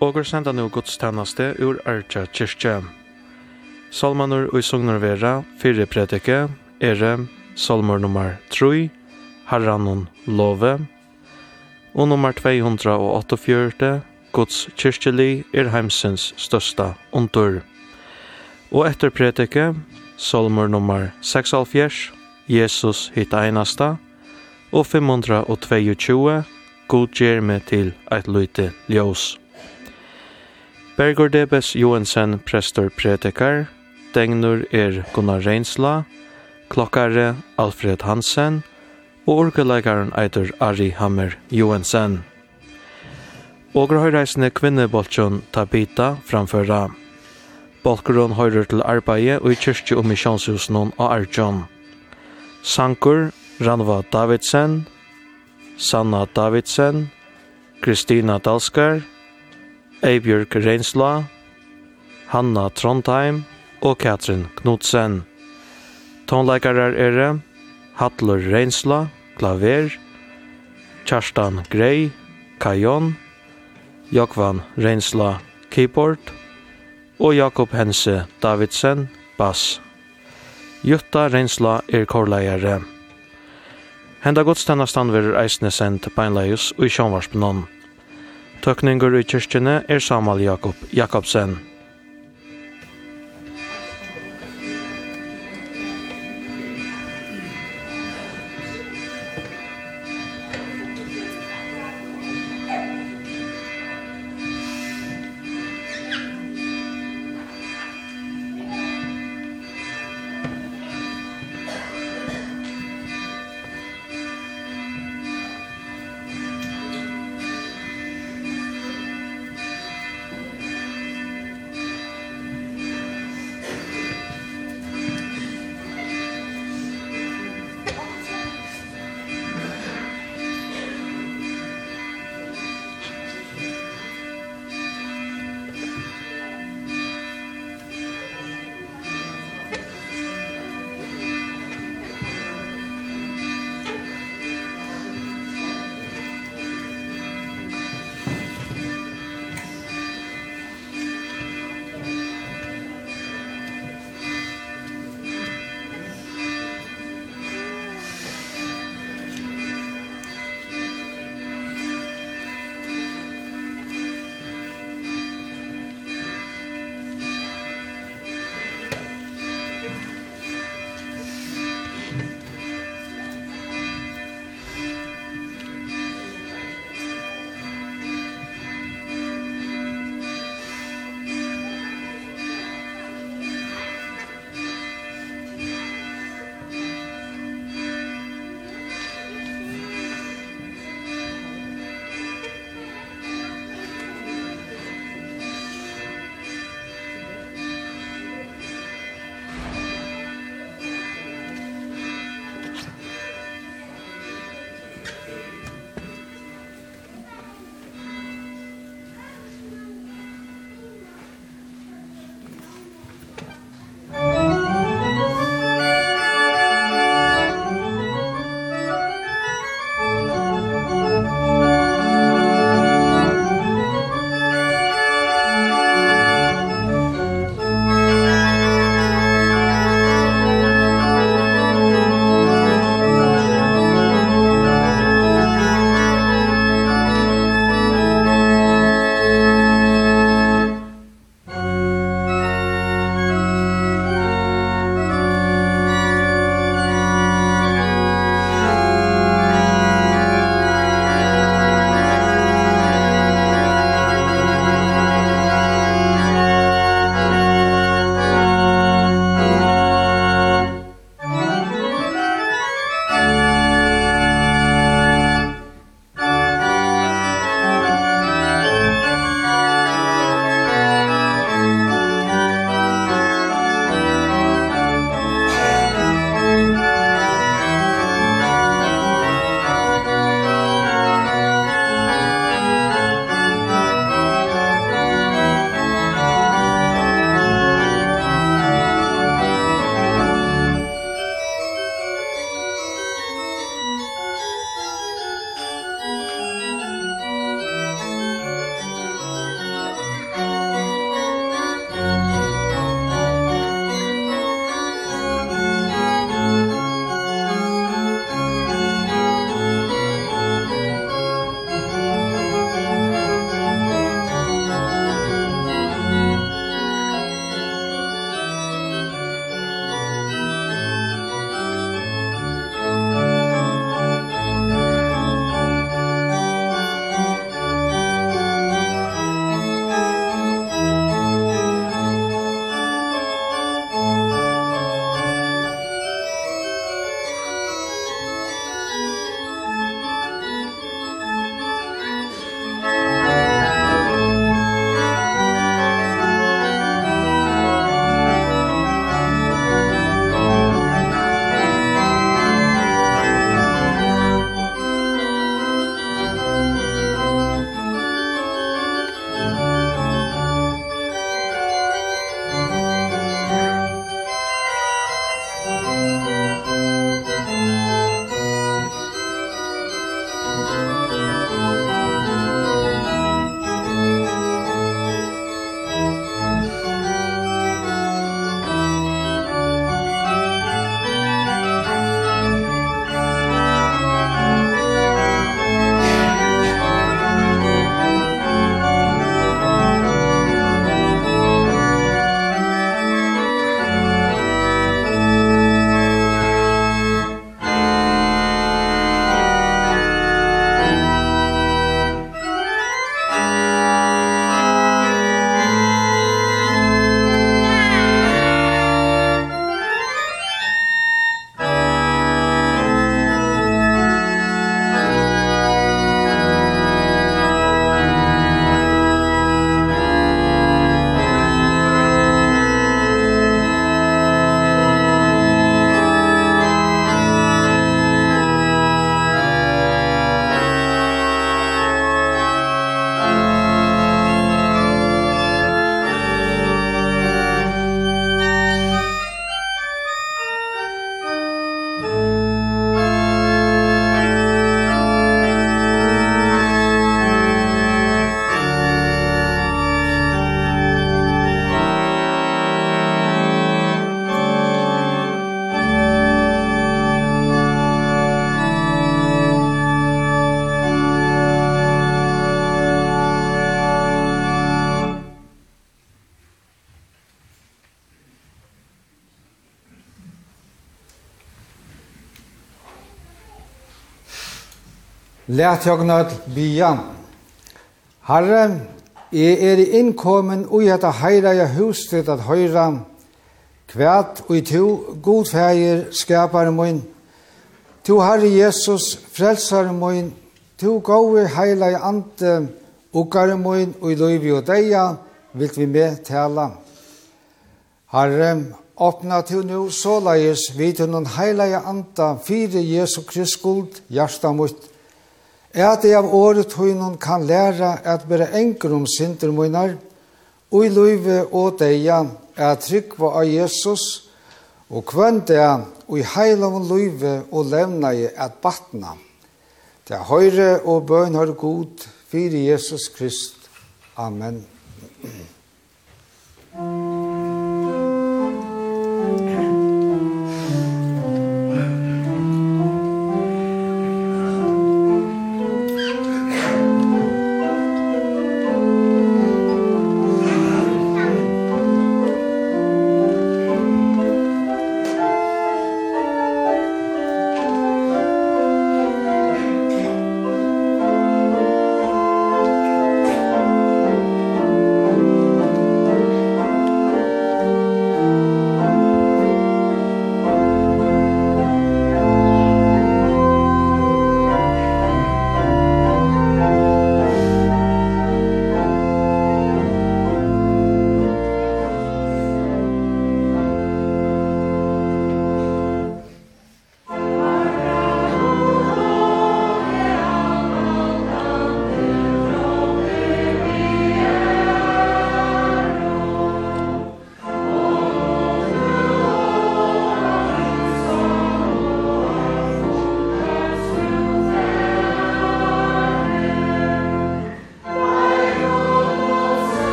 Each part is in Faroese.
og går senda nu godstennaste ur Arja kyrkje. Salmanur og sugnar vera, fire predike, ere, salmur nummer 3, Harranon love, og nummer 248, Guds kyrkjeli er heimsens størsta ondur. Og etter predike, salmur nummer 76, Jesus hit einasta, og 522, God gjer meg til eit løyte ljós. Bergur Debes Johansen, prestor predikar, Degnur er Gunnar Reinsla, klokkare Alfred Hansen, og orgelegaren eitur Ari Hammer Johansen. Og høyreisende kvinneboltsjon Tabita framføra. Bolkurun høyrer til arbeidet og i kyrkje og misjonshusen og Arjon. Sankur, Ranva Davidsen, Sanna Davidsen, Kristina Dalskar, Eibjørg Reinsla, Hanna Trondheim og Katrin Knudsen. Tonleikarar er Hattler Reinsla, klaver, Kjerstan Grei, kajon, Jokvan Reinsla, keyboard, og Jakob Hense Davidsen, bass. Jutta Reinsla er korleiare. Henda godstennastan verur eisne sendt beinleius og i sjånvarsbenon. Tøkninger i kyrkjene er Samuel Jakob Jakobsen. Lært jeg nødt bia. Herre, jeg er innkommen og jeg tar heira jeg hustet at høyra kvært ui to godfægir skapare min. To Herre Jesus, frelsare min, to gode heila i ante ukare og i loivi og deia, vilt vi med tala. Herre, åpna til nu så leies vi til noen heila i anta fire Jesu Krist skuld, hjersta mot at jeg av året høynen kan læra at bare enker om synder munar, og i løyve og deia er trygg på av Jesus, og kvann det og i heil av løyve og levna i at batna. Det er høyre og bøn har god, fyrir Jesus Krist. Amen. Amen.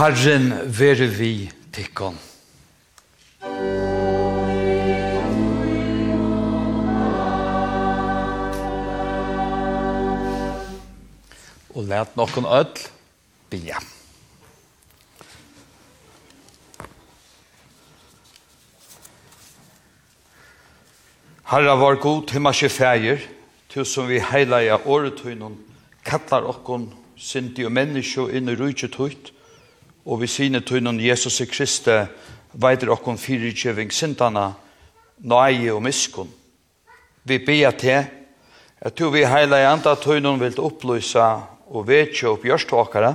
Herren være vi tikkon. Og let noen öll bia. Herra var god, himmarske fægir, til som vi heilaja åretøynon, kallar okkon, syndi og menneskjo inn i rujtje tøyt, og vi sine tøynen Jesus i Kristi veider okkon fyrirkjøving sintana, nøye og miskun. Vi ber til at du vi heila i andre tøynen vil opplysa og vetje opp gjørståkere,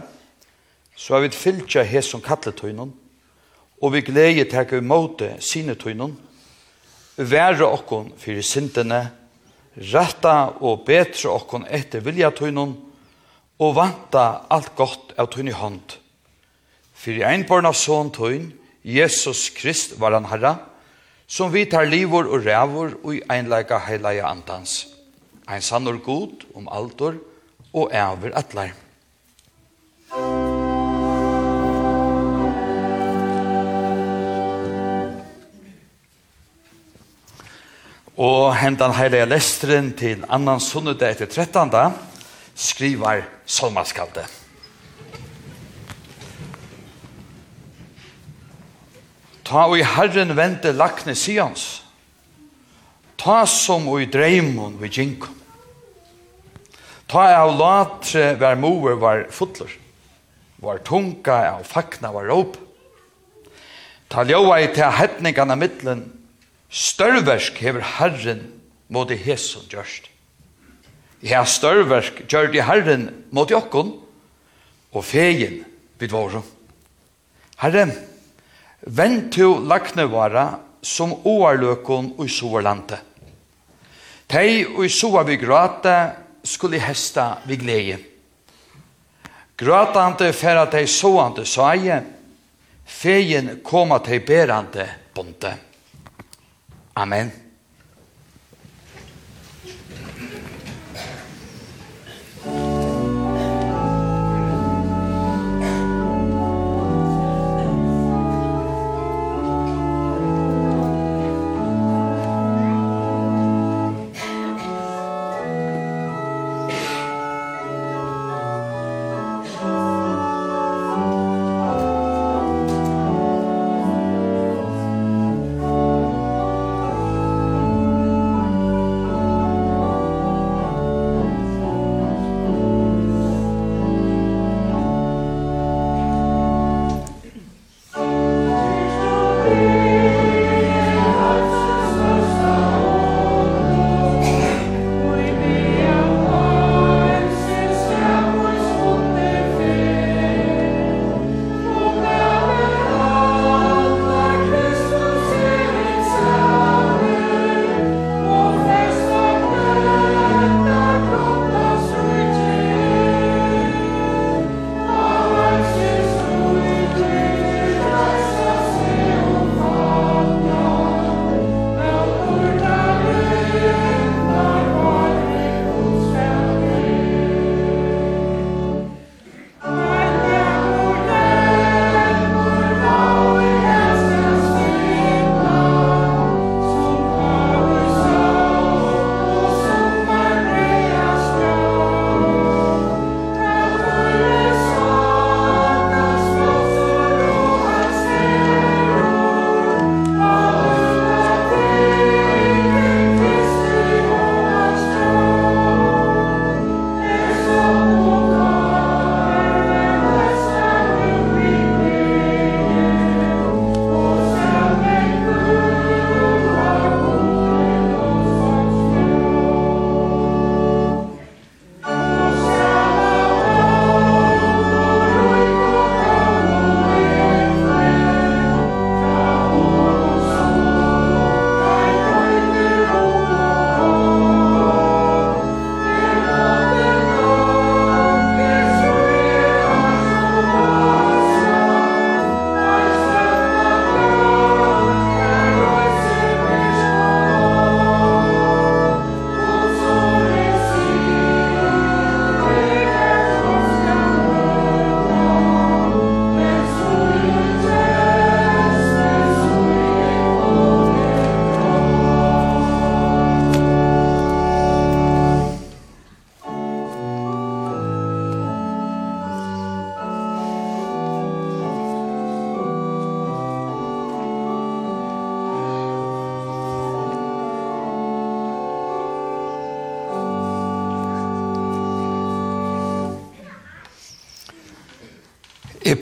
så har vi fylltja hes som kalletøynen, og vi glede teka imot sine tøynen, være okkon fyrir sintene, retta og betre okkon etter vilja tøynun, og vanta alt godt av tøyne hånd. Fyrir einborna son tøyn, Jesus Krist var han herra, som vi tar livor og rævor og i einleika heilaja andans. Ein sannor god om altor og æver atlar. Og hentan heilige lestren til annan sunnudag etter 13. skrivar Salmaskaldet. Ta og i Herren vente lakne Sions. Ta som og i dreimon vi jinkum. Ta av latre var moer var fotler. Var tunga av fakna var råp. Ta ljóa i til hetningarna mittlen. Størversk hever Herren mot i hesson gjørst. Ja, størversk gjør i Herren mot jokkon og fegin vid vårum. Herren, Vent til lagnevara som oarløkon og soverlante. Tei og sova vi grata skulle hesta vi glede. Gratante færa tei soante saie, feien koma tei berande bonte. Amen.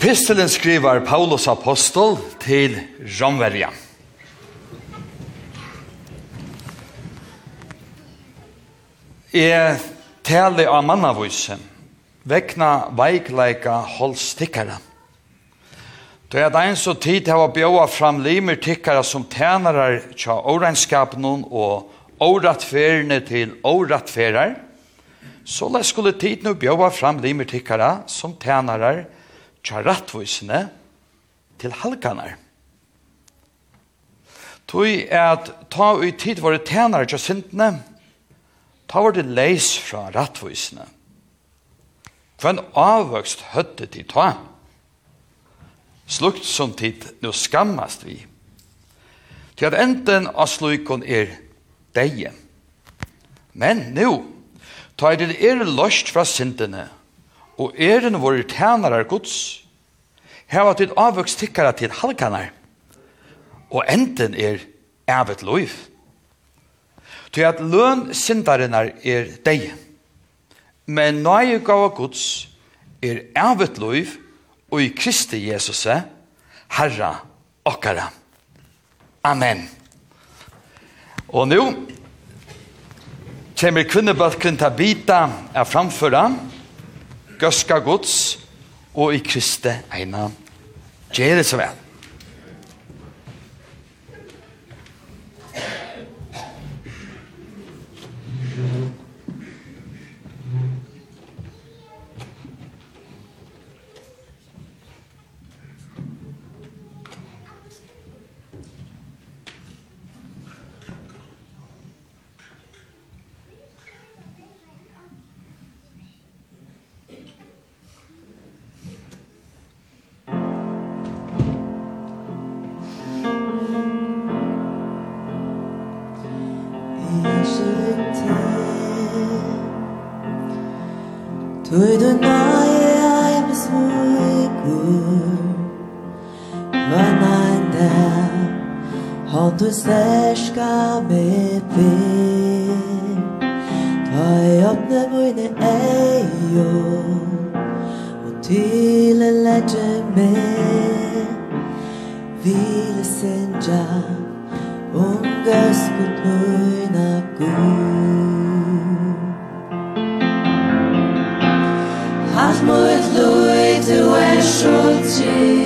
epistelen skriver Paulus apostel til Romverja. Jeg taler av mannavise, vekna veikleika holstikkere. Det er det så tid til å bjøve fram limer tikkere som tjener tja årenskapen og åretferdene til åretferder. Så la skulle tid nå bjøve fram limer tikkere som tjener tja tja til halkanar. Tui at ta i tid våre tænare tja sintene, ta var det leis fra rattvisene. Hva en avvøkst høtte de ta? Slukt som tid nå skammast vi. Til at enden av slukon er deie. Men nu, ta er det er løst fra syndene, og eren våre tænare gods, heva tid avvøkst tikkara til halkanar, og enden er evet loiv. Til at løn syndarinnar er deg, men nøye gava gods er evet loiv, og i Kristi Jesus Herra okkara. Amen. Og nu kommer kvinnebalken til å bita av framføra, gøska gods og i Kristi eina. Gjere så vel. 그도 나의 삶의 속을 만난다 헌도 새시감에 빛 더의 없는 무인의 에이오 못일을 내쯤에 vilsen ja ungas kutuina nur na 手机。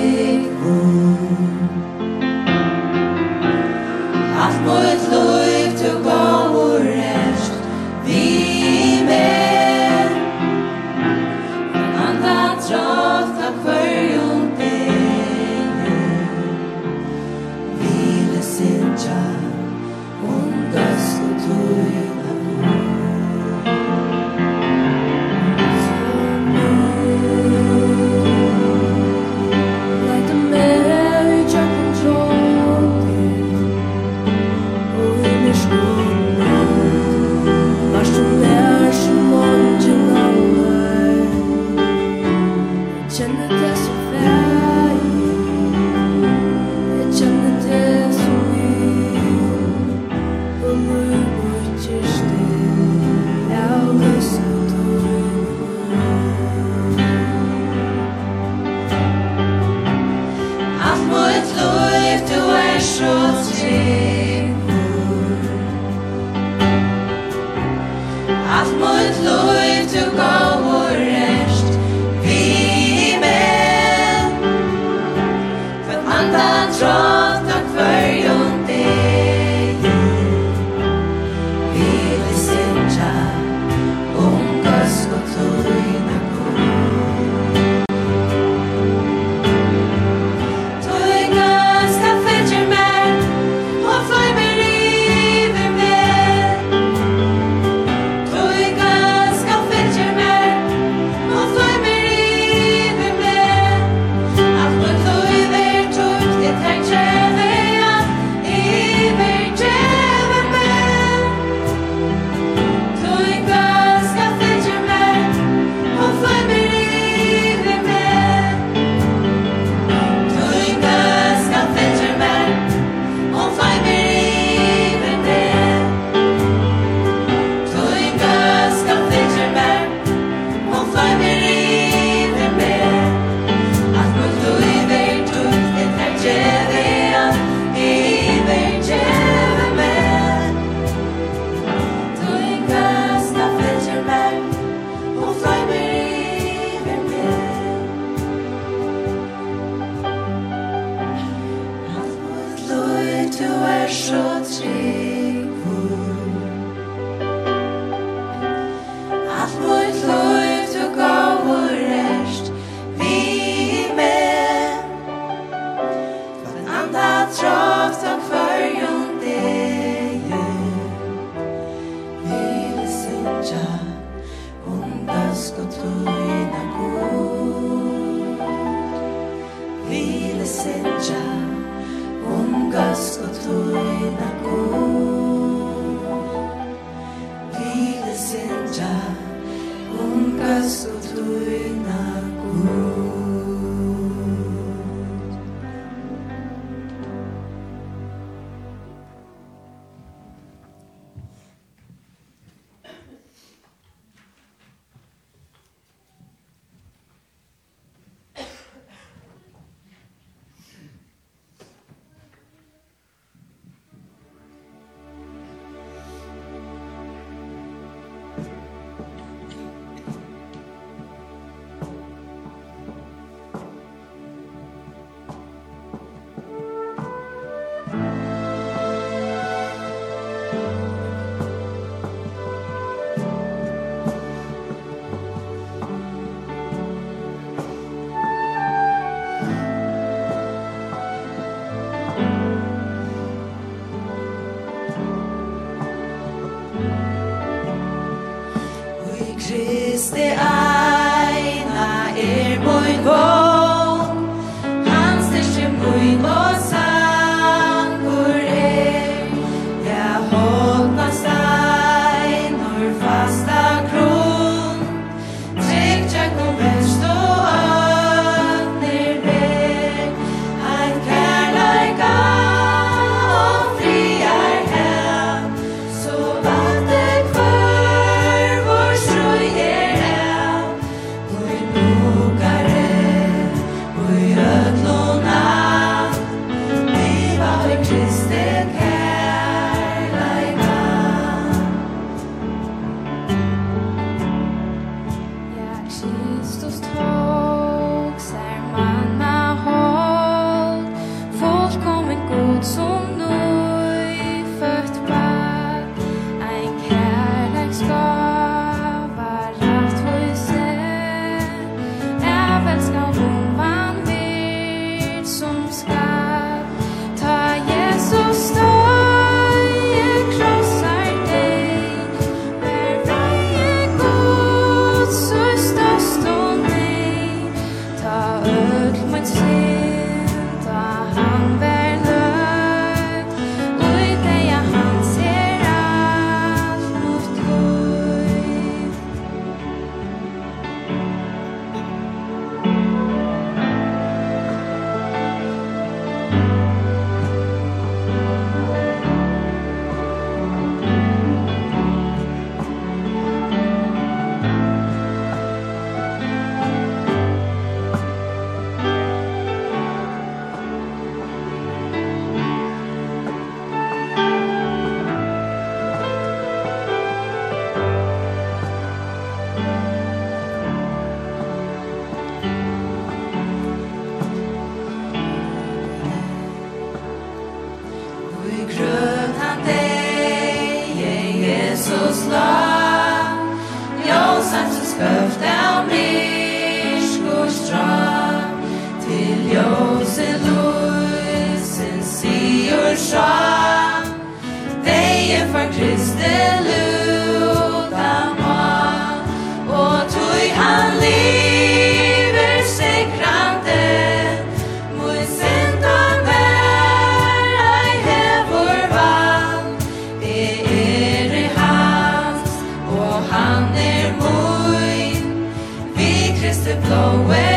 it blowing.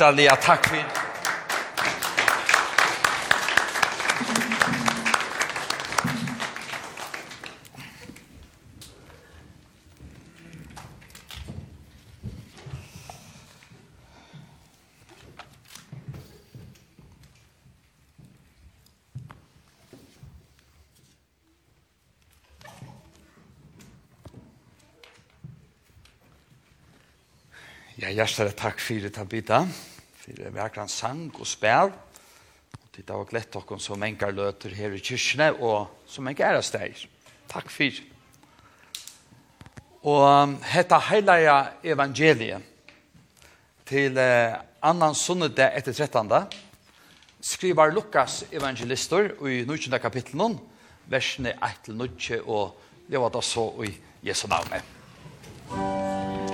hjertelig takk for hjertelig takk for det, Tabita, for det verkran sang og spil. Og Det var glett dere som enkar løter her i kyrkene, og som enkar er steg. Takk for. det. Og hetta heilaja evangeliet til eh, annan sunnede etter 13. skriver Lukas evangelister i 19. kapitlen, versene 1-9, og det var da så i Jesu navnet. Musik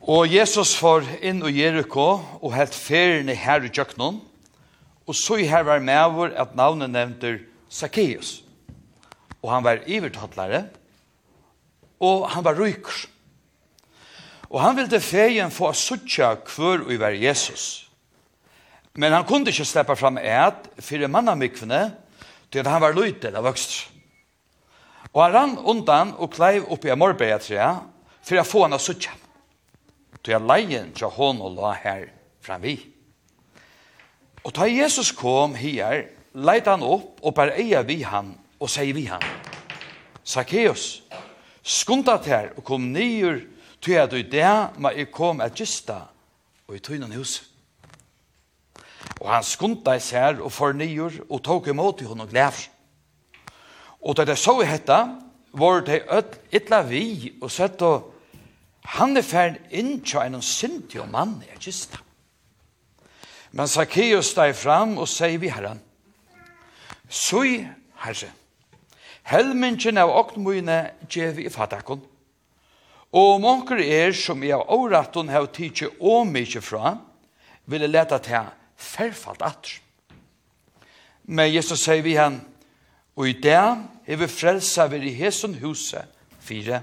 Og Jesus får inn i Jericho og helt ferien i her i Jøknon. Og så i her var med vår at navnet nevnte Zacchaeus. Og han var ivertattlare. Og han var ryker. Og han ville feien få suttja kvør og var Jesus. Men han kunde ikke slippe fram et for mannamikvene til at han var løyte av vokst. Og han rann undan og kleiv opp i morbegetrea for å få han å suttja. Til jeg leien til hon og la her framvi. Og da Jesus kom her, leit han opp og bare eia vi han og sier vi han. Zacchaeus, skunda her og kom nyer til at du der ma jeg kom at gista og i tøynan hus. Og han skunda seg her og for nyer og tok imot i hon og glæv. Og da det så hetta, var det öll la vi og sett og Han er ferdig inn til en sinti og mann, er kista. Men Zacchaeus steg fram og sier vi herren, Sui, herre, helmingen av åknmøyene gjev i fatakon, og monker er som i av åraton hev tidsi og mykje fra, ville leta til ferfalt atr. Men Jesus sier vi han, og i det er vi frelsa vi i hesen huset fire,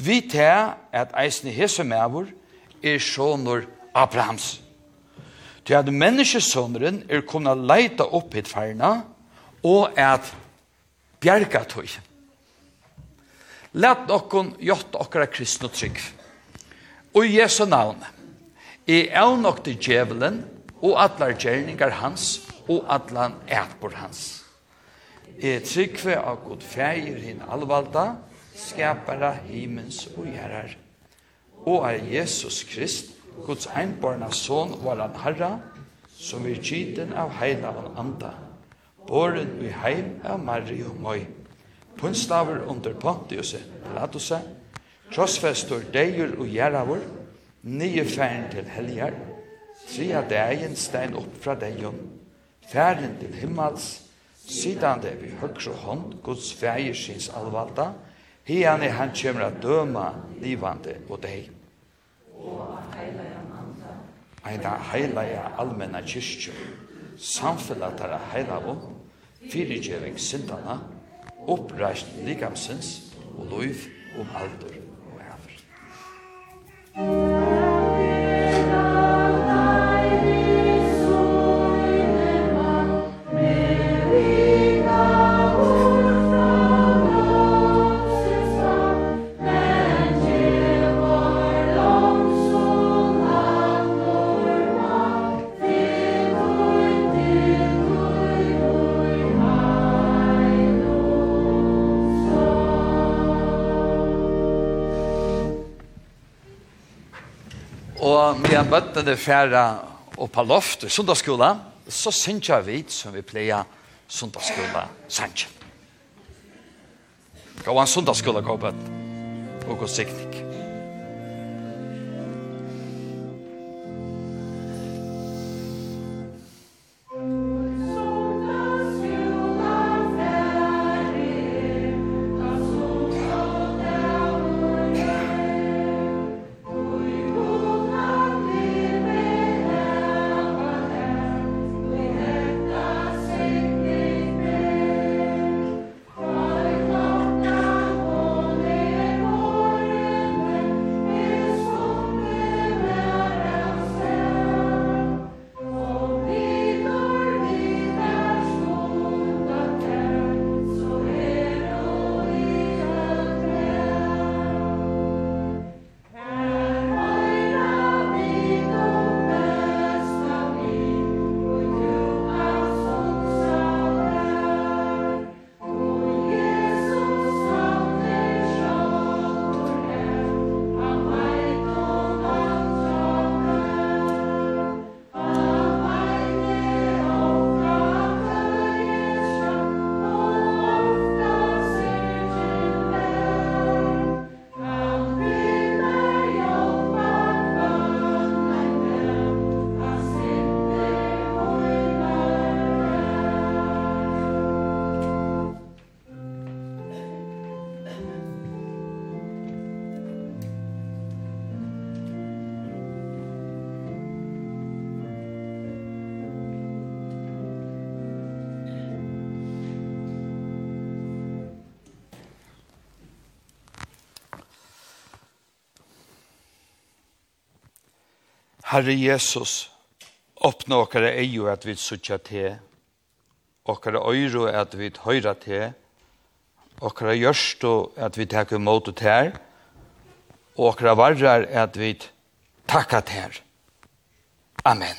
Vi tar at eisne hese mevor er sonur Abrahams. Til at menneskesåneren er kunna leita opp hit feirna og at bjerga tog. Lett okkon gjott okkara kristne trygg. Og i Jesu navn, i avnok til djevelen og atlar gjerningar hans og atlan ætbor hans. Er trygg av god feir hinn alvalda, skapare himens og gjerrar. Og er Jesus Krist, Guds einborna son, var han herra, som er giten av heilavan anda, boren i heim av Mari og Moi. Punstaver under Pontius Pilatus, krossfestor deir og gjerravor, nye færen til helgar, tria dagen stein opp fra deion, færen til himmels, sidande vi høgre hånd, Guds fæger syns alvalda, Hian er han kjemra døma livande og deg. Eina heilaja allmenna kyrkju, samfella tara heila heilavu, fyrirgjeving syndana, oppreist likamsins og loiv om aldur og hever. Thank you. medan bøttene færa og på loft i sundagsskola, så synes jeg vi som vi pleier sundagsskola sanger. Gå an sundagsskola, gå bøttene, og gå sikning. Herre Jesus, åpne åkere eio at vi sutja te, åkere øyro at vi høyra te, åkere gjørsto at vi teker mot og her, og åkere varrar at vi takka her. Amen.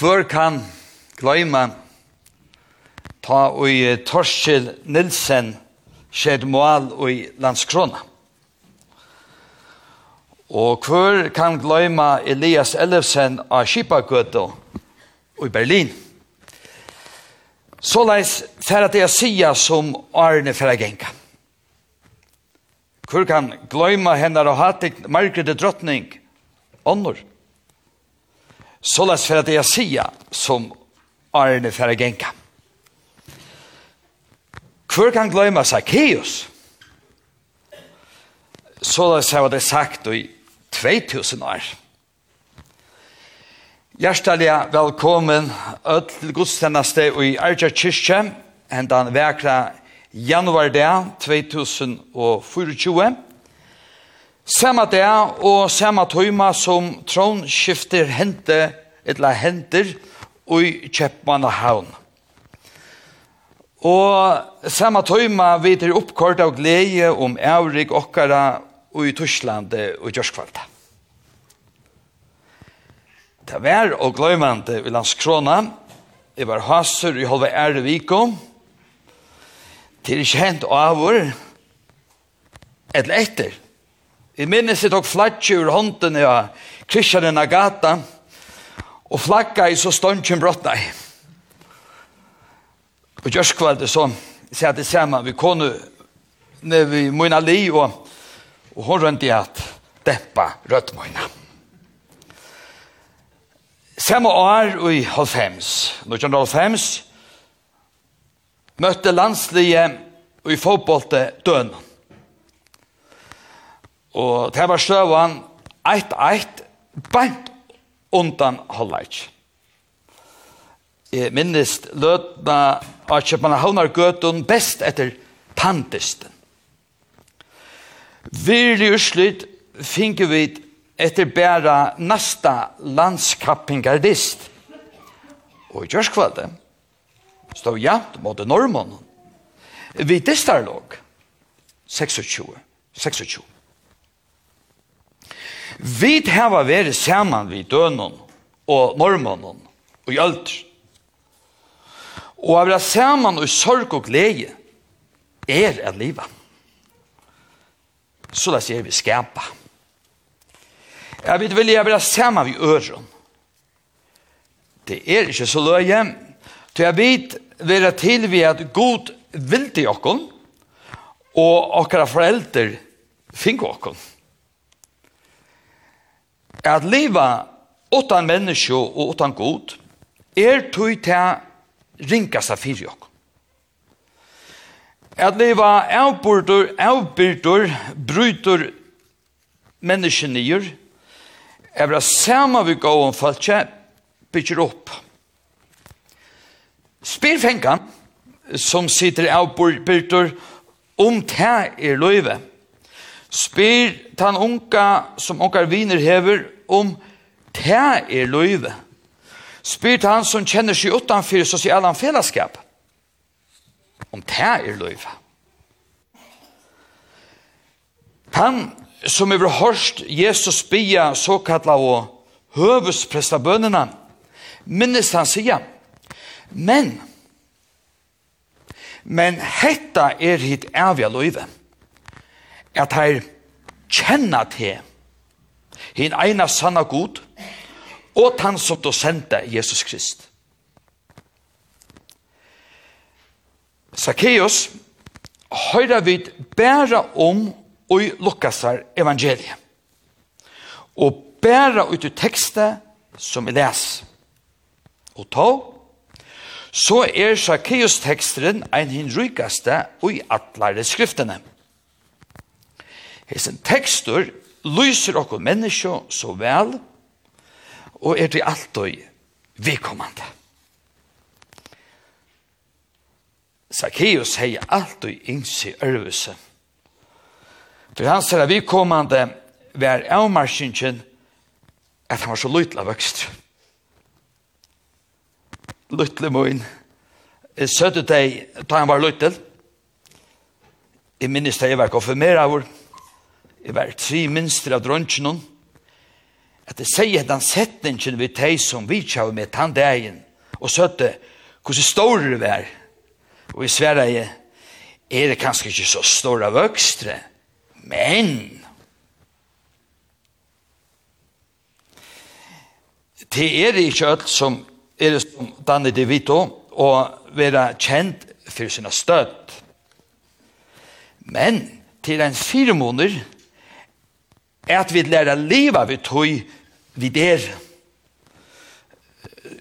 Hvor kan gløyma ta og Torskil Nilsen skjedd mål i landskrona. Og hver kan gløyma Elias Ellefsen av Kipagøtta i Berlin. Så leis fer at jeg sia som Arne fer genka. Kan gløyma hennar og hattig margrede drottning, ånder. Så leis fer at jeg sia som Arne fer genka. Hvor kan gløyma Zacchaeus? Så da sa det sagt i 2000 år. Hjertelig velkommen ødel til godstjeneste i Arja Kyrkje, hentan vekra januar det, 2024. Samme det og samme tøyma som tronskifter hente, eller henter, og i Kjeppmannahavn. Og samme tøyma vi til oppkort av glede om Eurik okkara og i Tyskland og i Gjørskvalda. Det var og gløymande i landskrona. Jeg var hasur i halva ære viko. Til kjent avur. Etter etter. I minnes jeg tok flatje ur hånden av Kristianen Agata og flagga i så ståndkjen brottnei. Ja Og just kjørskvalget så sier det samme, vi kunne når vi møyna li og, og hun rønte i at deppa rødmøyna. Samme år i halvfems, 1905, møtte landslige i fotbollte døn. Og det var støvann 1-1, bant undan halvleik minnist løtna av Kjøpmanhavnar gøtun best etter pantisten. Virlig uslut finke vi etter bæra nasta landskappingardist. Og i kjørskvalde stod jant mot normån. Vi distar låg 26. 26. Vi hava vært saman vi dønon og normånen og i alt Og å være sammen og sorg og glede er et livet. Så det sier vi skapa. Jeg vil vilja være sammen i øren. Det er ikke så løye. Så jeg vil være til vi at god vil til okken, og okkara foreldre finner okken. At livet åttan menneske og åttan god er tog til rinkast av fyrir okk. At leva avbyrdur, avbyrdur, brytur menneskje nyer, er det samme vi går om falskje, bygger opp. Spyrfengan, som sitter av avbyrdur, om det er løyve. Spyr den unga som unga viner hever om det er løyve. Spyr Spyr han som kjenner seg utanfyr sosiale fellesskap. Om det er løyv. Han som har hørst Jesus bia såkalla og høvesprestabønene, minnes han sier, men, men hetta er hitt avja løyve, at her kjenner til hin eina sanna god, og han som du sendte Jesus Krist. Zacchaeus høyra vid bæra om og Lukasar evangeliet. Og bæra ut i tekstet som vi les. Og ta, så er Zacchaeus teksteren ein hin rykaste og i atlare skriftene. Hesen tekstur lyser okko menneskje så vel, og er til alt og vikommande. Zacchaeus hei alt og innsi ørvuse. For hans er vikommande var avmarsingen at han var så lytla vøkst. Lytle moin. Søtte deg, da han var lytel. Jeg minnes det jeg var konfirmeret av Jeg var tre minster av drøntgen at det sier den setningen vi teg som vi kjøver med den og søtte hvordan stor det var. Og i Sverige er det kanskje ikke så stor av økstre, men det er ikke alt som er det som Danne det Vito, og være kjent for sine støtt. Men til en fire måneder er at vi lærer livet vi tog vi der.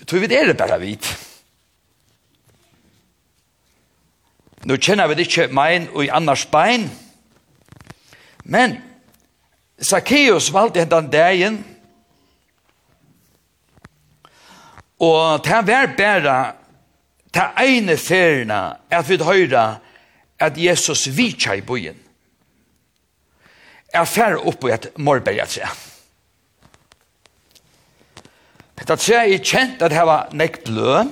Tror vi der er bare vidt. Nå kjenner vi det ikke mein og i annars bein, men Zacchaeus valgte hentan dagen, og det var bare det ene ferien at vi høyre at Jesus vitsa i bojen. Jeg fer opp på et morberg, jeg tror Hetta tre er kjent at hava nekk blø,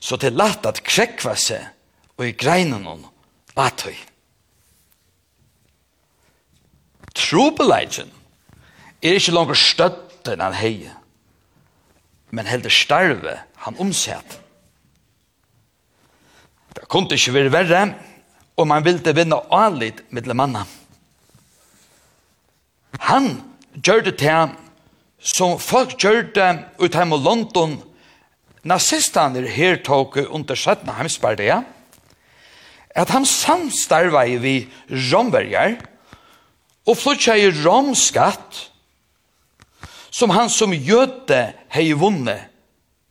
så det er lagt at krekva seg og i greinen hon atøy. Trobeleidjen er ikke langer støtten han heie, men heldur starve han omsett. Det kunne ikke være verre, og man ville vinne anlitt med manna. Han gjør det til som folk gjørte ut hjemme i London, nazistaner her tok under 17. hemspartiet, at han samstarvei vi romverger, og flytja i romskatt, som han som gjøte hei vunne,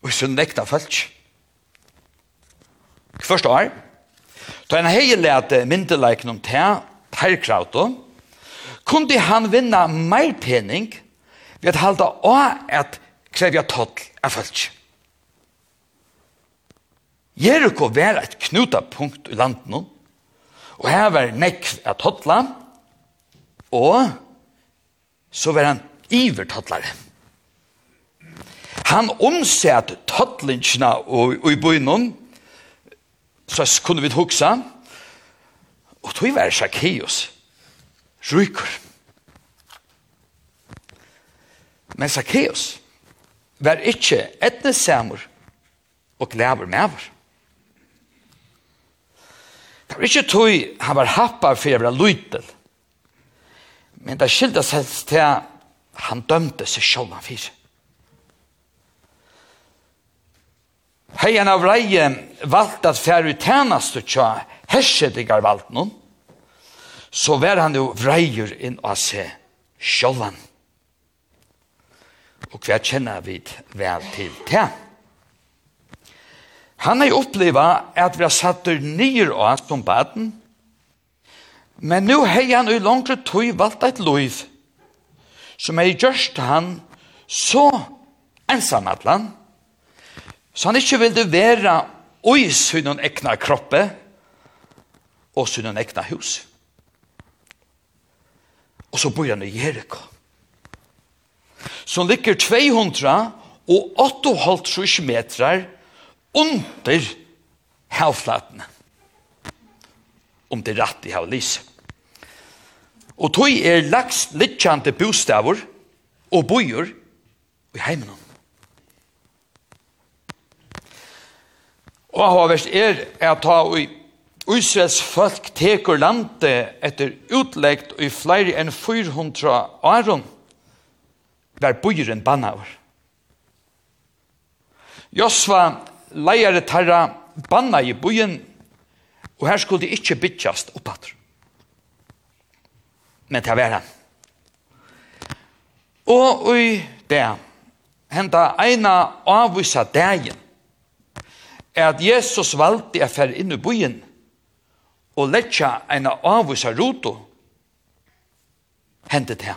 og sin nekta følg. Først år, da han hei lete myndelæken om te, perkrauto, kunde han vinna mer pening, Vi har halda å at krevja toll av fölk. Jericho var et knutapunkt i landet og her var nekv av tottla, og så var han ivertottlare. Han omsett tottlingsna og, og i bøynen, så kunne vi huksa, og tog var Zacchaeus, rykker. Men Zacchaeus var ikke etnesamer og glæver med mever. Det var ikke tog han var happar for jeg var lytel. Men det skilte seg til at han dømte seg selv han fyr. Hei han av reie valgt at færre tjenest og tja herskjedigar valgt noen, så var han jo vreier inn og se sjål han Og hva kjenner vi vel til det? Han har opplevd at vi har satt der nyer av som baden, men nå har han i langere tog valgt et liv som har gjørst han så ensam at han, så han ikke ville være oi sin ekna kroppe og sin ekna hus. Og så bor han i Jericho som ligger 200 og 8,5 metrar under havflatene. Om det er rett i havlise. Og tog er lagst littjante bostavur og bojer i heimen. Og havverst er at ta i Israels folk teker landet etter utleggt i flere enn 400 åren var bujren bannaur. Josva leiare tarra banna i bujen, og her skulle det ikkje bytjast oppater. Men til var han. Og i det, henta eina avvisa dagen, er at Jesus valgte å fære inn i bujen, og letja eina avvisa roto, hentet det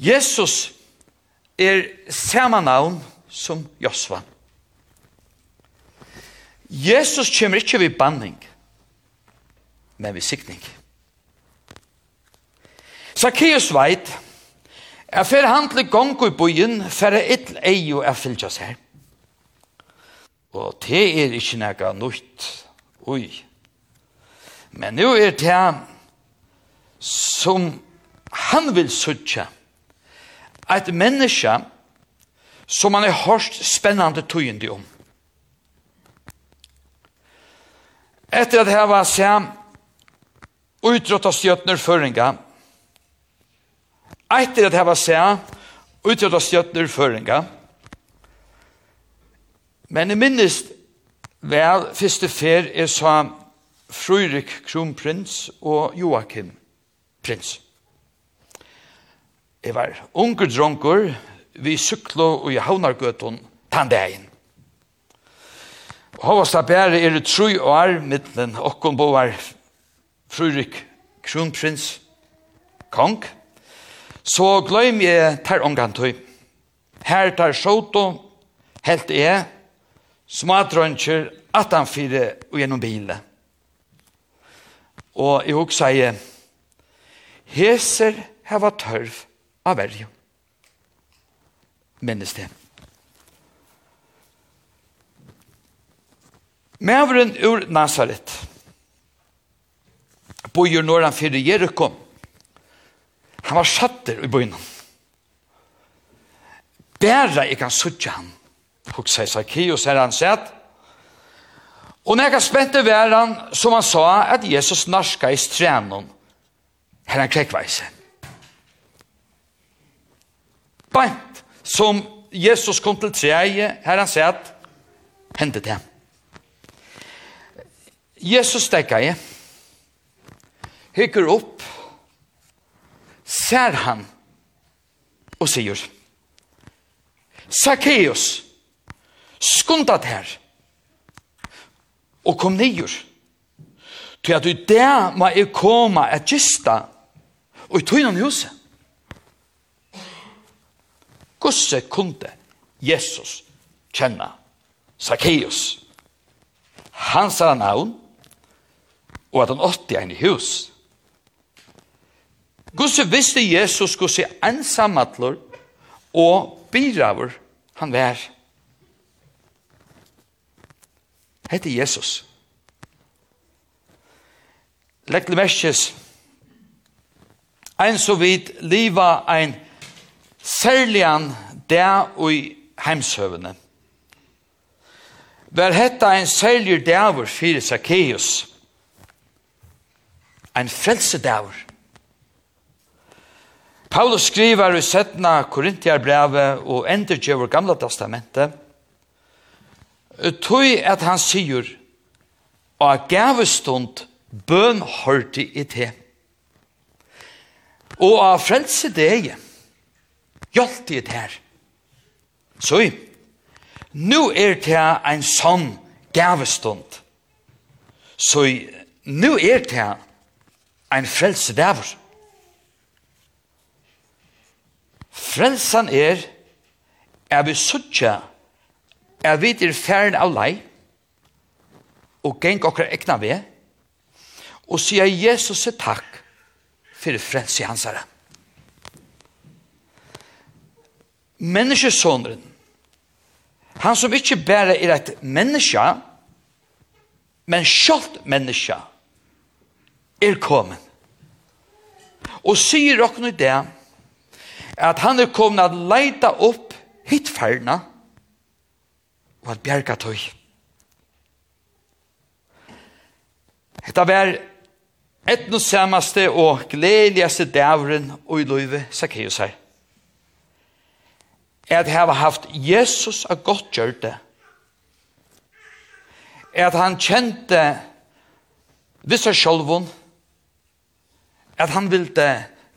Jesus er samme navn som Josva. Jesus kommer ikke ved banning, men ved sikning. Zacchaeus veit, er fer han til gongo i byen, fer er et eio og er fylgja seg. Og det er ikke nega nøyt, oi. Men nu er det som han vil suttja, et menneske som man har hørt spennende tøyende om. Etter at her var seg av stjøtner føringa, etter at her var seg av stjøtner føringa, men jeg minnes vel første fer er sa Frurik kronprins og Joachim prins. Jeg var unger dronker, vi syklo og i havnargøton tandeien. Hovast bære er det tru år, mittlen okkon boar frurik kronprins kong, så gløym jeg ter ongantøy. Her tar sjåto, helt jeg, smadrønker, atanfire og gjennom bilen. Og jeg også sier, heser heva tørv, av verje. Minnes det. Mævren ur Nazaret bøyer når han fyrir Jericho. Han var satter i bøyen. Bæra jeg kan suttje han. Hugsa Isakio, ser han sett. Og når jeg spente væran, som han sa, at Jesus narska i strænen, her han krekkveisen. Bant som Jesus kom til treie, her han sier at hendet det. Jesus stekka i, hykker opp, ser han og sier, Zacchaeus, skundat her, og kom nyer, til at du der må jeg komme et gista, og i tøynan huset. Gosse kunde Jesus kjenne Zacchaeus. Han sa navn, og at han åtti en i hus. Gosse visste Jesus gusse ensamatler og biravur han vær. Hette Jesus. Lekle merkes, ein så vidt liva ein Særligan der og i heimshøvene. Vær hetta ein særlig dæver fyrir Zacchaeus. Ein frelse dæver. Paulus skriver i 17. Korintierbrevet og endurgjøver gamla testamentet tøy at han sier og gavestund bøn hørte i te. Og av frelse deg hjelp det her. Så nu er det en sånn gavestund. Så nu er det en frelsedaver. Frelsan er, er vi suttje, er vi til færen av lei, og geng okkar ekna vi, og sier Jesus takk for frelse hansare. Takk menneskesåneren, han som ikke bare er et menneske, men sjalt menneske, er kommet. Og sier dere i det, at han er kommet at leita opp hittferdene, og at bjerga tøy. Hetta var etnosamaste og gledeligaste dævren og i løyve Zacchaeus her at hava haft Jesus a godt gjørte, at han kjente vissar sjolvun, at han vilde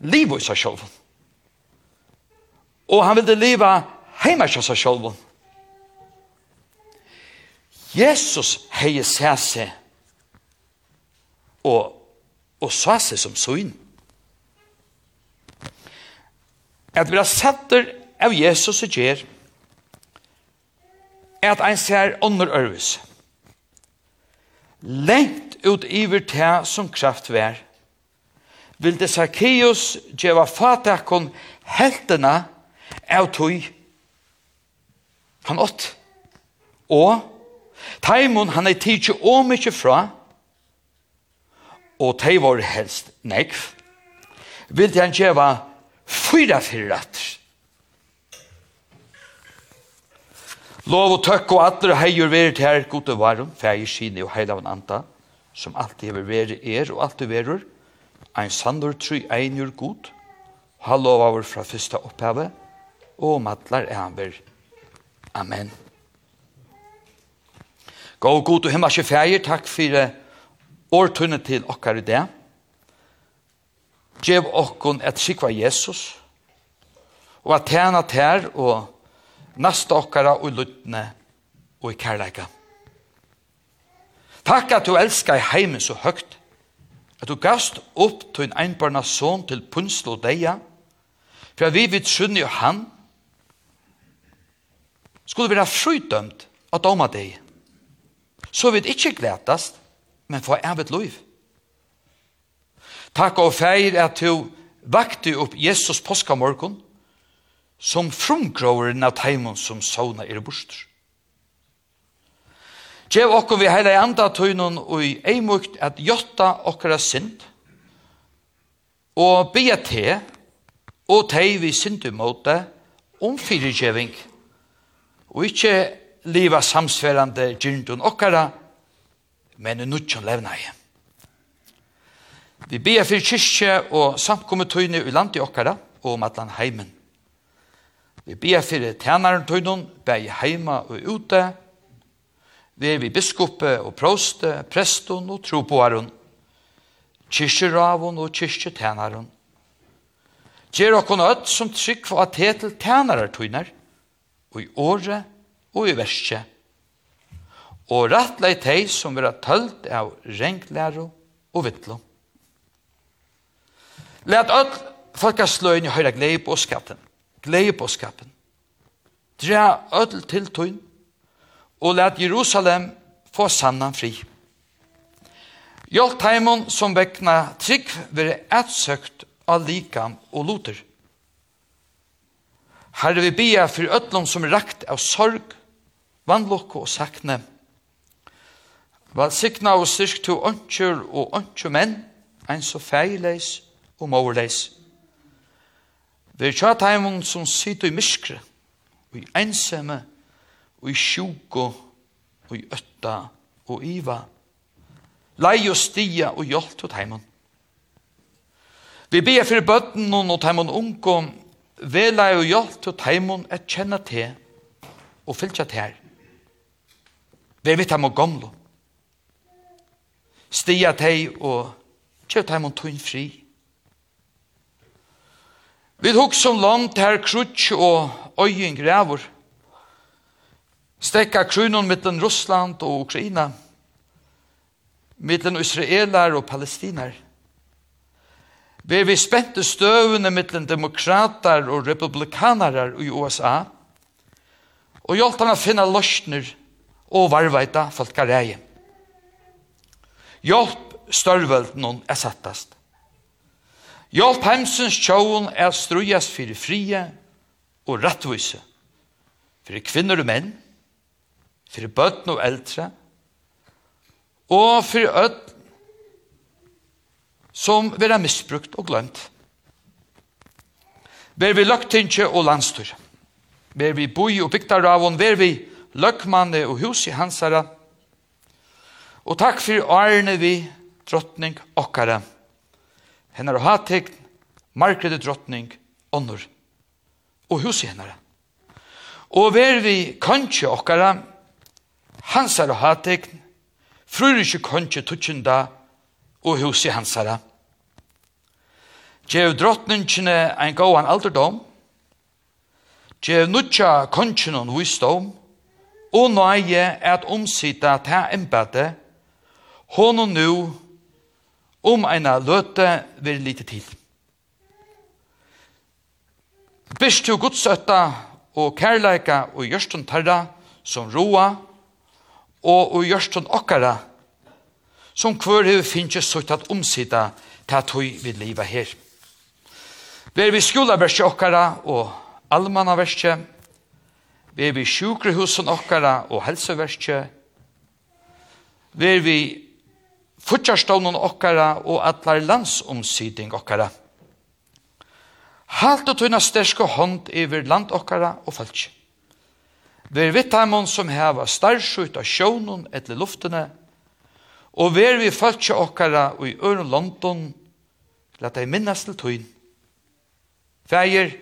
liva i seg og han vilde liva heima i seg. Jesus hei sæ seg og, og sa seg som søyn. At vi har sett av Jesus og gjør er at ein ser under ørvis. Lengt ut iver te som kraft vær, vil det Sarkeus gjeva fatakon heltena av tøy han ått. Og Taimon han er tidsi å mykje fra, og tei var helst nekv, vil det han gjeva fyra fyrir Lov og tøkk og atler og heier til her, gode varum, feir kine og heil av en anta, som alltid hever veri er og alltid verur, ein sandur tru einur god, ha lov av fra fyrsta opphavet, og om atler er han ver. Amen. Gå god og himmelske feir, takk for årtunnet til okkar i det. Gjev okkon et sikva Jesus, og at tjena tær og nasta okkara og luttne og i kærleika. Takk at du elskar i heimen så høgt, at du gast opp til en einbarna son til punsel og deia, for vi vidt skjønne jo han, skulle være frydømt av doma deg, så vidt ikkje gledast, men få evigt liv. Takk og feir at du vakte opp Jesus påskamorgon, som frumgråren av teimon som sauna er bostur. Gjev okkur vi heila i anda tøynun og i eimukt at jotta okkara synd og bia te og tei vi syndu måte om fyrirgjeving og ikkje liva samsverande gyndun okkara men nutjon levnai. Vi bia fyrir kyrkje og samkommetøyne i landi okkara og om atlan heimen. Vi ber fyrir tænaren tøynun, bæg heima og ute. Vi er vi biskoppe og proste, prestun og troboaren, kyrkjeravun og kyrkjetænaren. Gjer okkon öll som trykk for at hetel tænarar tøyner, og i året og i verset. Og rattlei tei som vera tølt av renklæro og vittlom. Læt öll folkasløyni høyra glei på skatten gleibåskapen. Dra ødel til tøyn, og let Jerusalem få sannan fri. Hjelp heimon som vekna trygg være etsøkt av likam og loter. Herre vi bia for ødlom som rakt av sorg, vannlokke og sakne. Valsikna og styrk to ønskjør og ønskjør menn, en så feileis og mårleis. Vi er kjøtt heimen som sitter i myskre, og i ensamme, og i sjuko, og i øtta, og iva. Lei og stia og hjelp til heimen. Vi ber for bøtten og heimen unge, lei og hjelp til heimen et kjenne til, og fylkja til her. Vi vet ham og gamle. Stia til og kjøtt heimen tøyn fri. Vi tok som land her krutsk og øyen græver. Stekka krunon mittlen Russland og Ukraina. Mittlen Israelar og Palestinar. Vi vi spente støvende mittlen demokrater og republikanarar i USA. Og hjelpte han å finne løsner og varveita folkareie. Hjelp størvelden er sattast. Hjelp heimsens tjåen er strujas for frie og rettvise, For kvinner og menn, for bøtten og eldre, og for ød som vera misbrukt og glemt. Ver vi løgtingje og landstyr, ver vi boi og bygdaravon, ver vi løgmanne og hus i hansara, og takk for årene vi drottning okkara, Hennar hatik, markrede drottning, ånder, og husi henne. Og ver vi kanskje okkara, hansar og frur frurisje kanskje tutsjenda, og husi hansara. Gjev drottningene ein gåan alderdom, Gjev nutja kongenon visdom, og nøye at omsida ta embete, honom nu om eina løte vil lite tid. Bist du godsøtta og kærleika og gjørstun tarra som roa og og gjørstun okkara som kvør hever finnes sutt at omsida ta tøy vid livet her. Ver vi skolaverset okkara og allmannaverset, ver vi sjukrehusen okkara og helseverset, ver vi futjarstånden okkara og atlar landsomsiding okkara. Halt og tunna sterske hånd iver land okkara og falsk. Ver vi taimon som heva starsut av sjånen etter luftene, og ver vi falsk okkara og i øren London, lat ei minnes til tøyn. Fægir,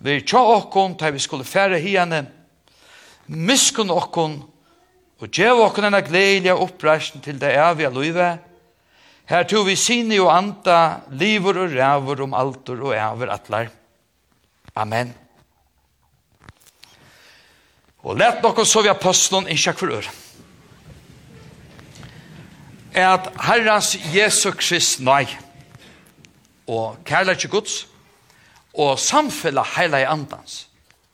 ver tja okkon, ta vi skulle fære hiane, miskun okkon, og djev okken enn gledelige oppreisen til det evige løyve, her tog vi sinne og anta, livor og rævor om altor og æver atlar. Amen. Og let nokon så vi apostelen i kjekk for øre. Er at Herrens Jesu Krist nei, og kærleik Guds, og samfella heilig andans,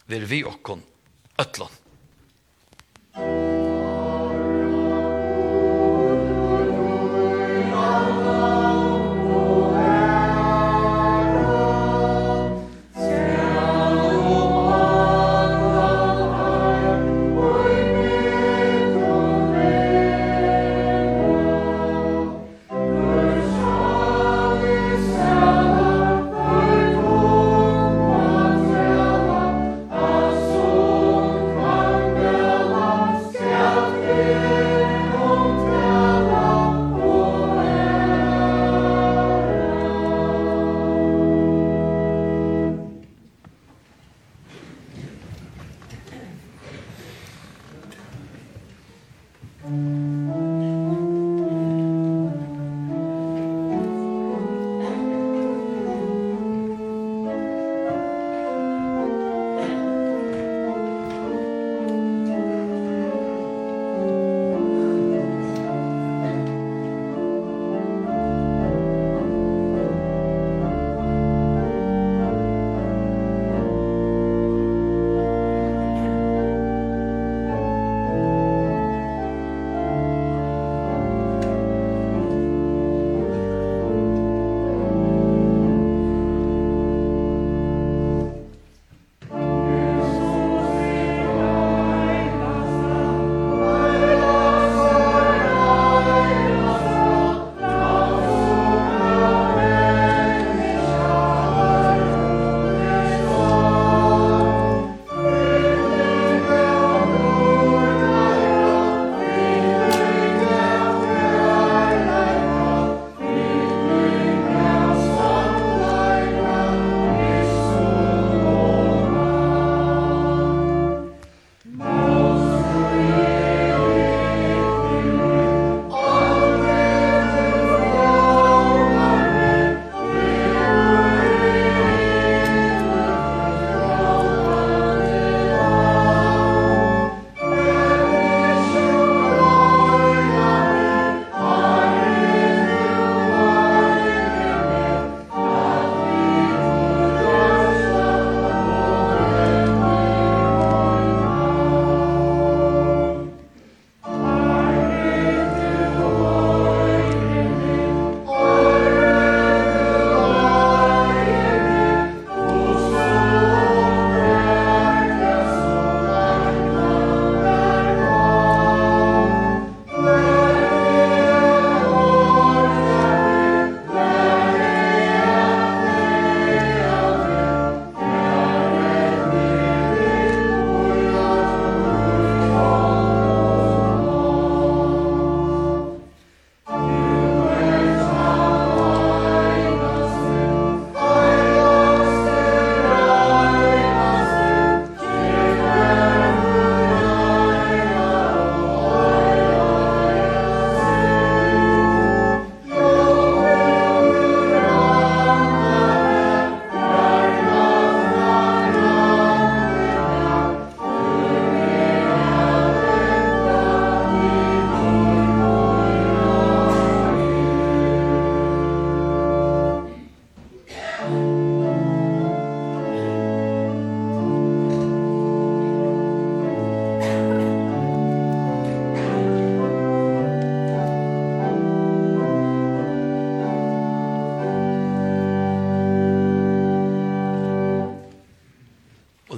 vil vi okkon ötlån.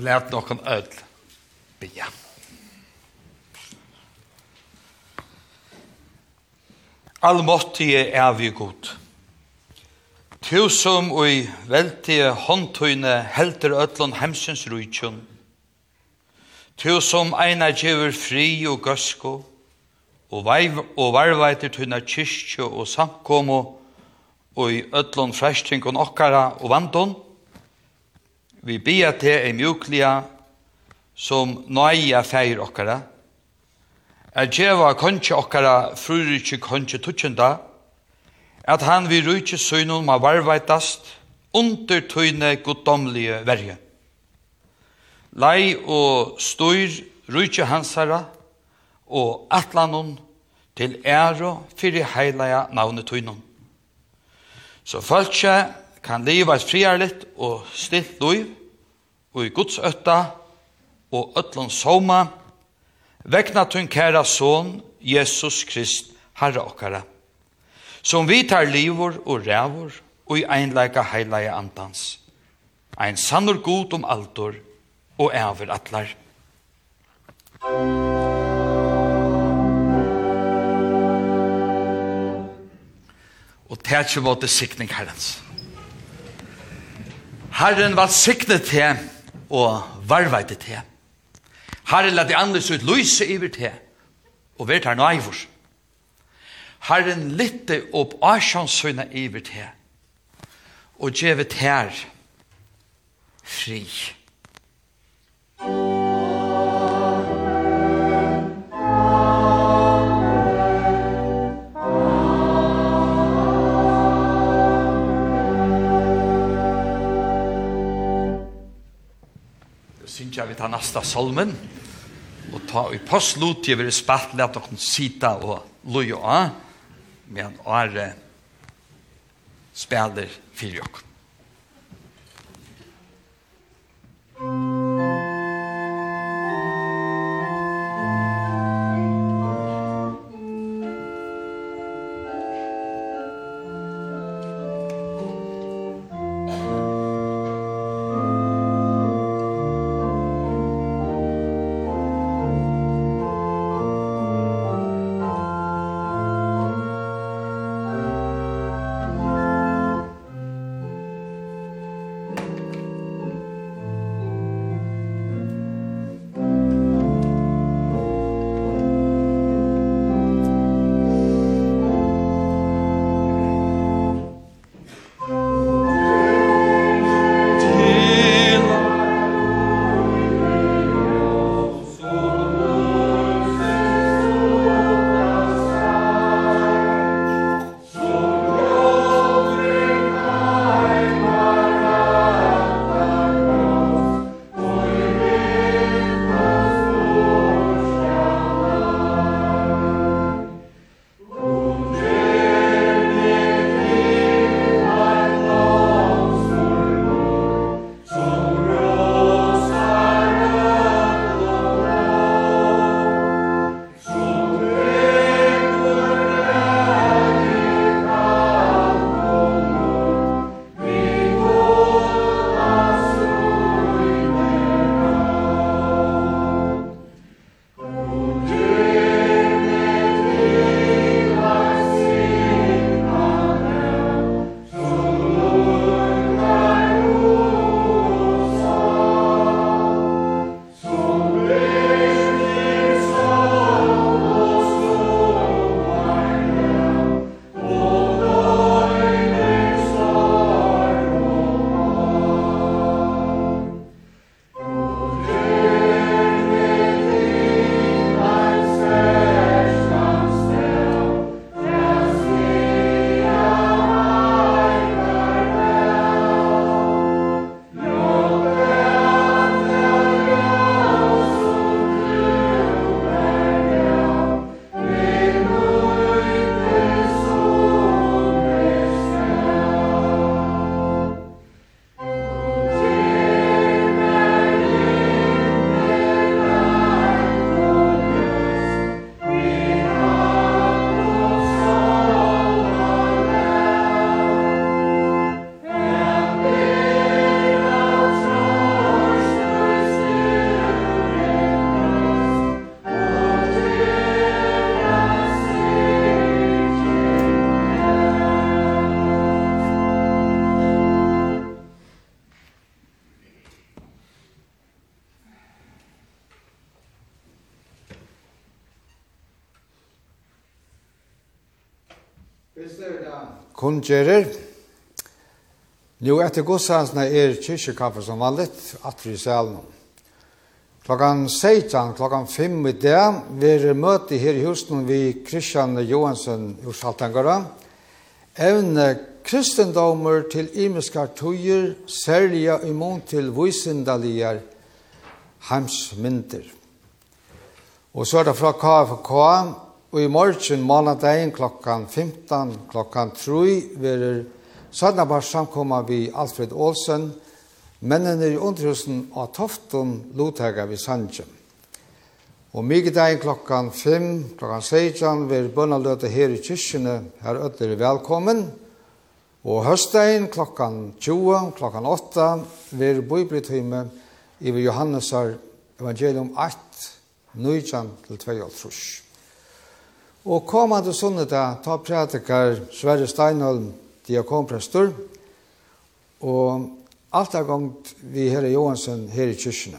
Lært noen ødel. Bia. Allmåttige er vi god. Tu som ui veltige håndtøyne helter ødlån hemsens rujtjønn. Tu som einar djever fri og gøsko, og, veiv, og varveiter tunna kyrkje og samkomo, og i ødlån fræsting og og vandon, vi bia te ei mjuklia som nøya feir okkara, at djeva konche okkara frurikje konche tutsjenda, at han vi rujtje søynun ma varvaitast under tøyne goddomlige verje. Lei og styr rujtje hansara og atlanon til æro fyrir heilaja navnet tøynun. Så fölkje kan leva et friarligt og stilt liv, og i Guds øtta, og øtlån soma, vekna tun kæra son, Jesus Krist, Herre okkara, som vi tar livor og rævor, og i einleika heilaja andans. Ein sannur god om altor, og æver atlar. Og tætje våte sikning herrens. Herren var siknet til og varveite til. Herren lette andres ut lyse iver til og vært her nøyvor. Herren lytte opp asjansøyne iver til og gjevet her fri. Fri. sytja vi ta nasta solmen, og ta i postlot jeg vil er at dere sita og loja av, men åre spiller fyrir jokk. Thank you. kunngjører. Nå etter godshansene er kyrkjekaffe som vanligt, atri i salen. Klokkan 16, klokkan 5 i dag, vi er møte her i husen vi Kristian Johansson i Saltangara. Evne kristendommer til imiska tøyer, særlig imon til visindaligar heimsmynder. Og så er det fra KFK, Og i morgen, månedegn klokkan 15, klokkan 3, verer Sødnabars samkommet vi Alfred Olsen, mennene i underhusen av Tofton, Lothega vi Sandjen. Og mygdagen klokkan 5, klokkan 16, vil bønnaløte her i kyrkjene, her øtter velkommen. Og høstdagen klokkan 20, klokkan 8, vil bøybrytime i Johannesar evangelium 8, 19 til 22. Og kommande sunnedag ta prædikar Sverre Steinholm, diakonprestor, og alt er gongt vi herre Johansen her i kyrkjene.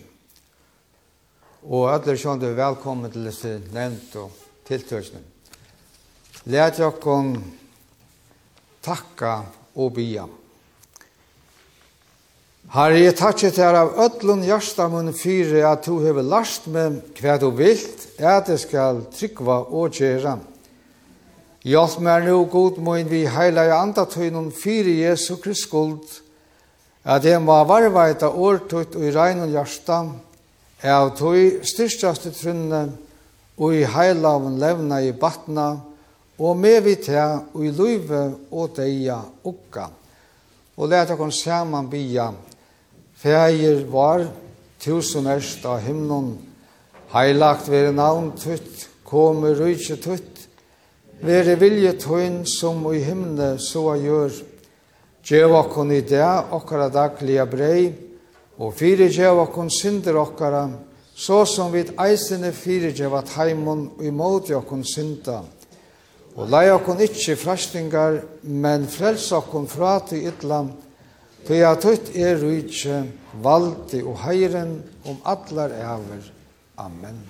Og alle sjående velkommen til disse nevnt og tiltørsene. Lært jokken takka og bia. Herre, jeg takkje til av ødlun hjertamun fyre at du hever last med hva du vilt, at jeg skal tryggva og gjera. Hjelp meg nu god mun, vi heila i andatøynun fyre Jesu Krist skuld, at jeg må varvaita årtøyt og i regnun hjørsta, av tøy styrstjaste trunne, og i heilavun levna i batna, og med vi til og i luive og deia ukka. Og leta kon saman bia, Fægir var, tusen erst av himnon, heilagt vere navn tutt, komme rujtje tutt, vere vilje tøyn som i himne så gjør. Gjev okkon i det, okkara daglige brei, og fire gjev okkon synder okkara, så som vid eisene fire gjev at heimon og imot okkon synda. Og lei okkon ikkje frastingar, men frels okkon fra til ytland, For jeg tøyt er rujtje, valgte og heiren om atlar æver. Amen.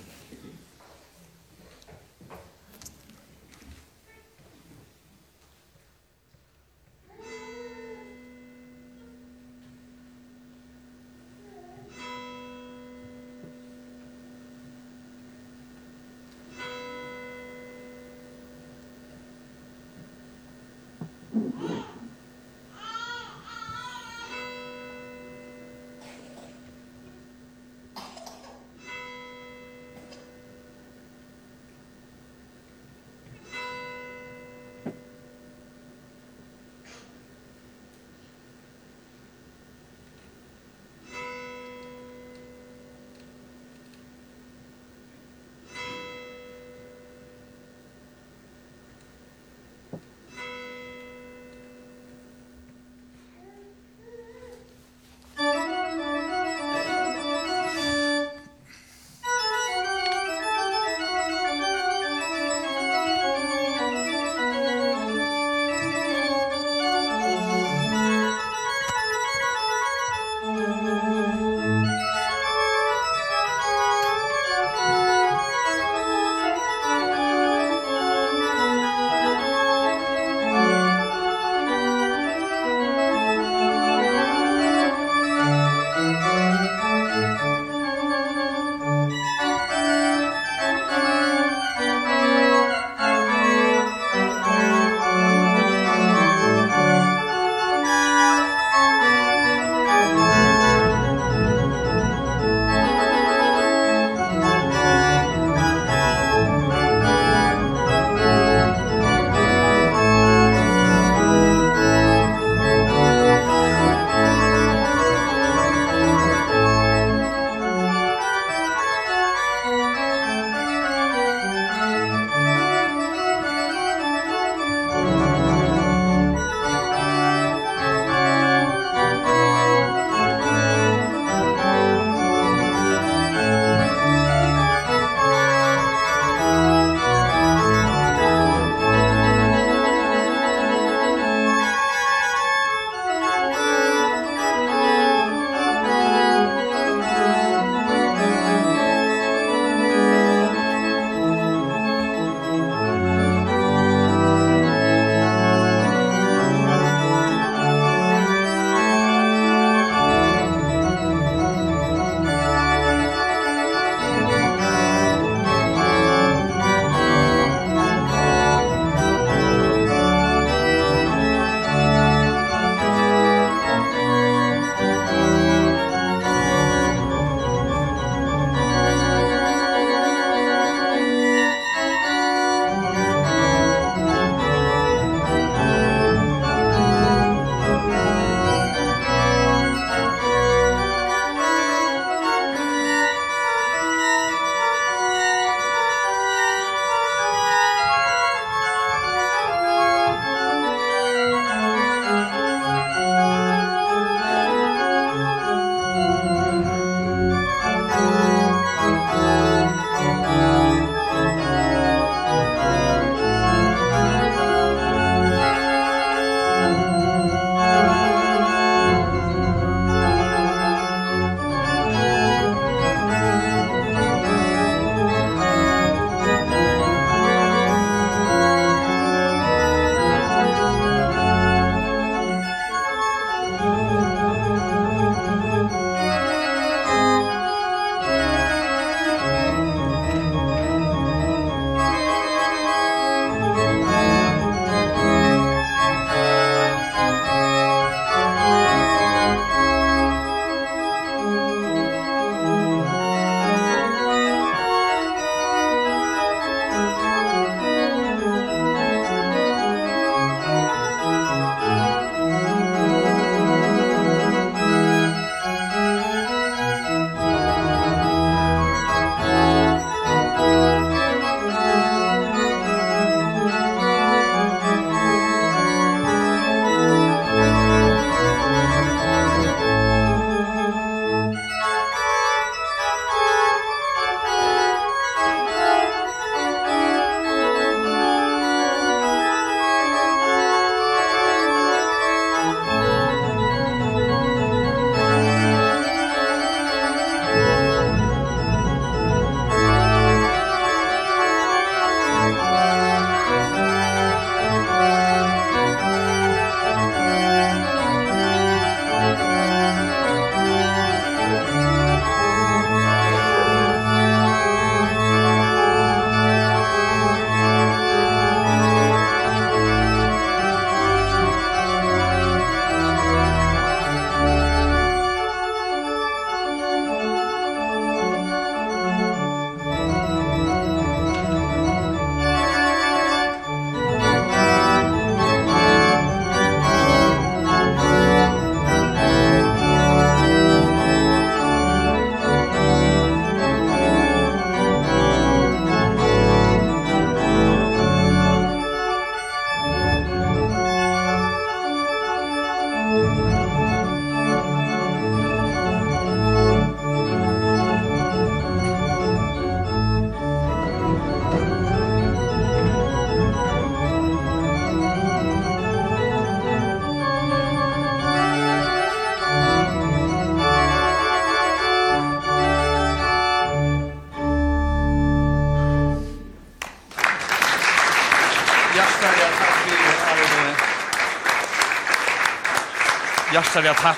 hälsar vi tack.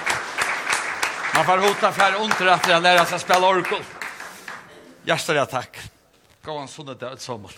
Man får hota för under att lära sig spela orgel. Hjärtar jag tack. Gå en sån där sommar.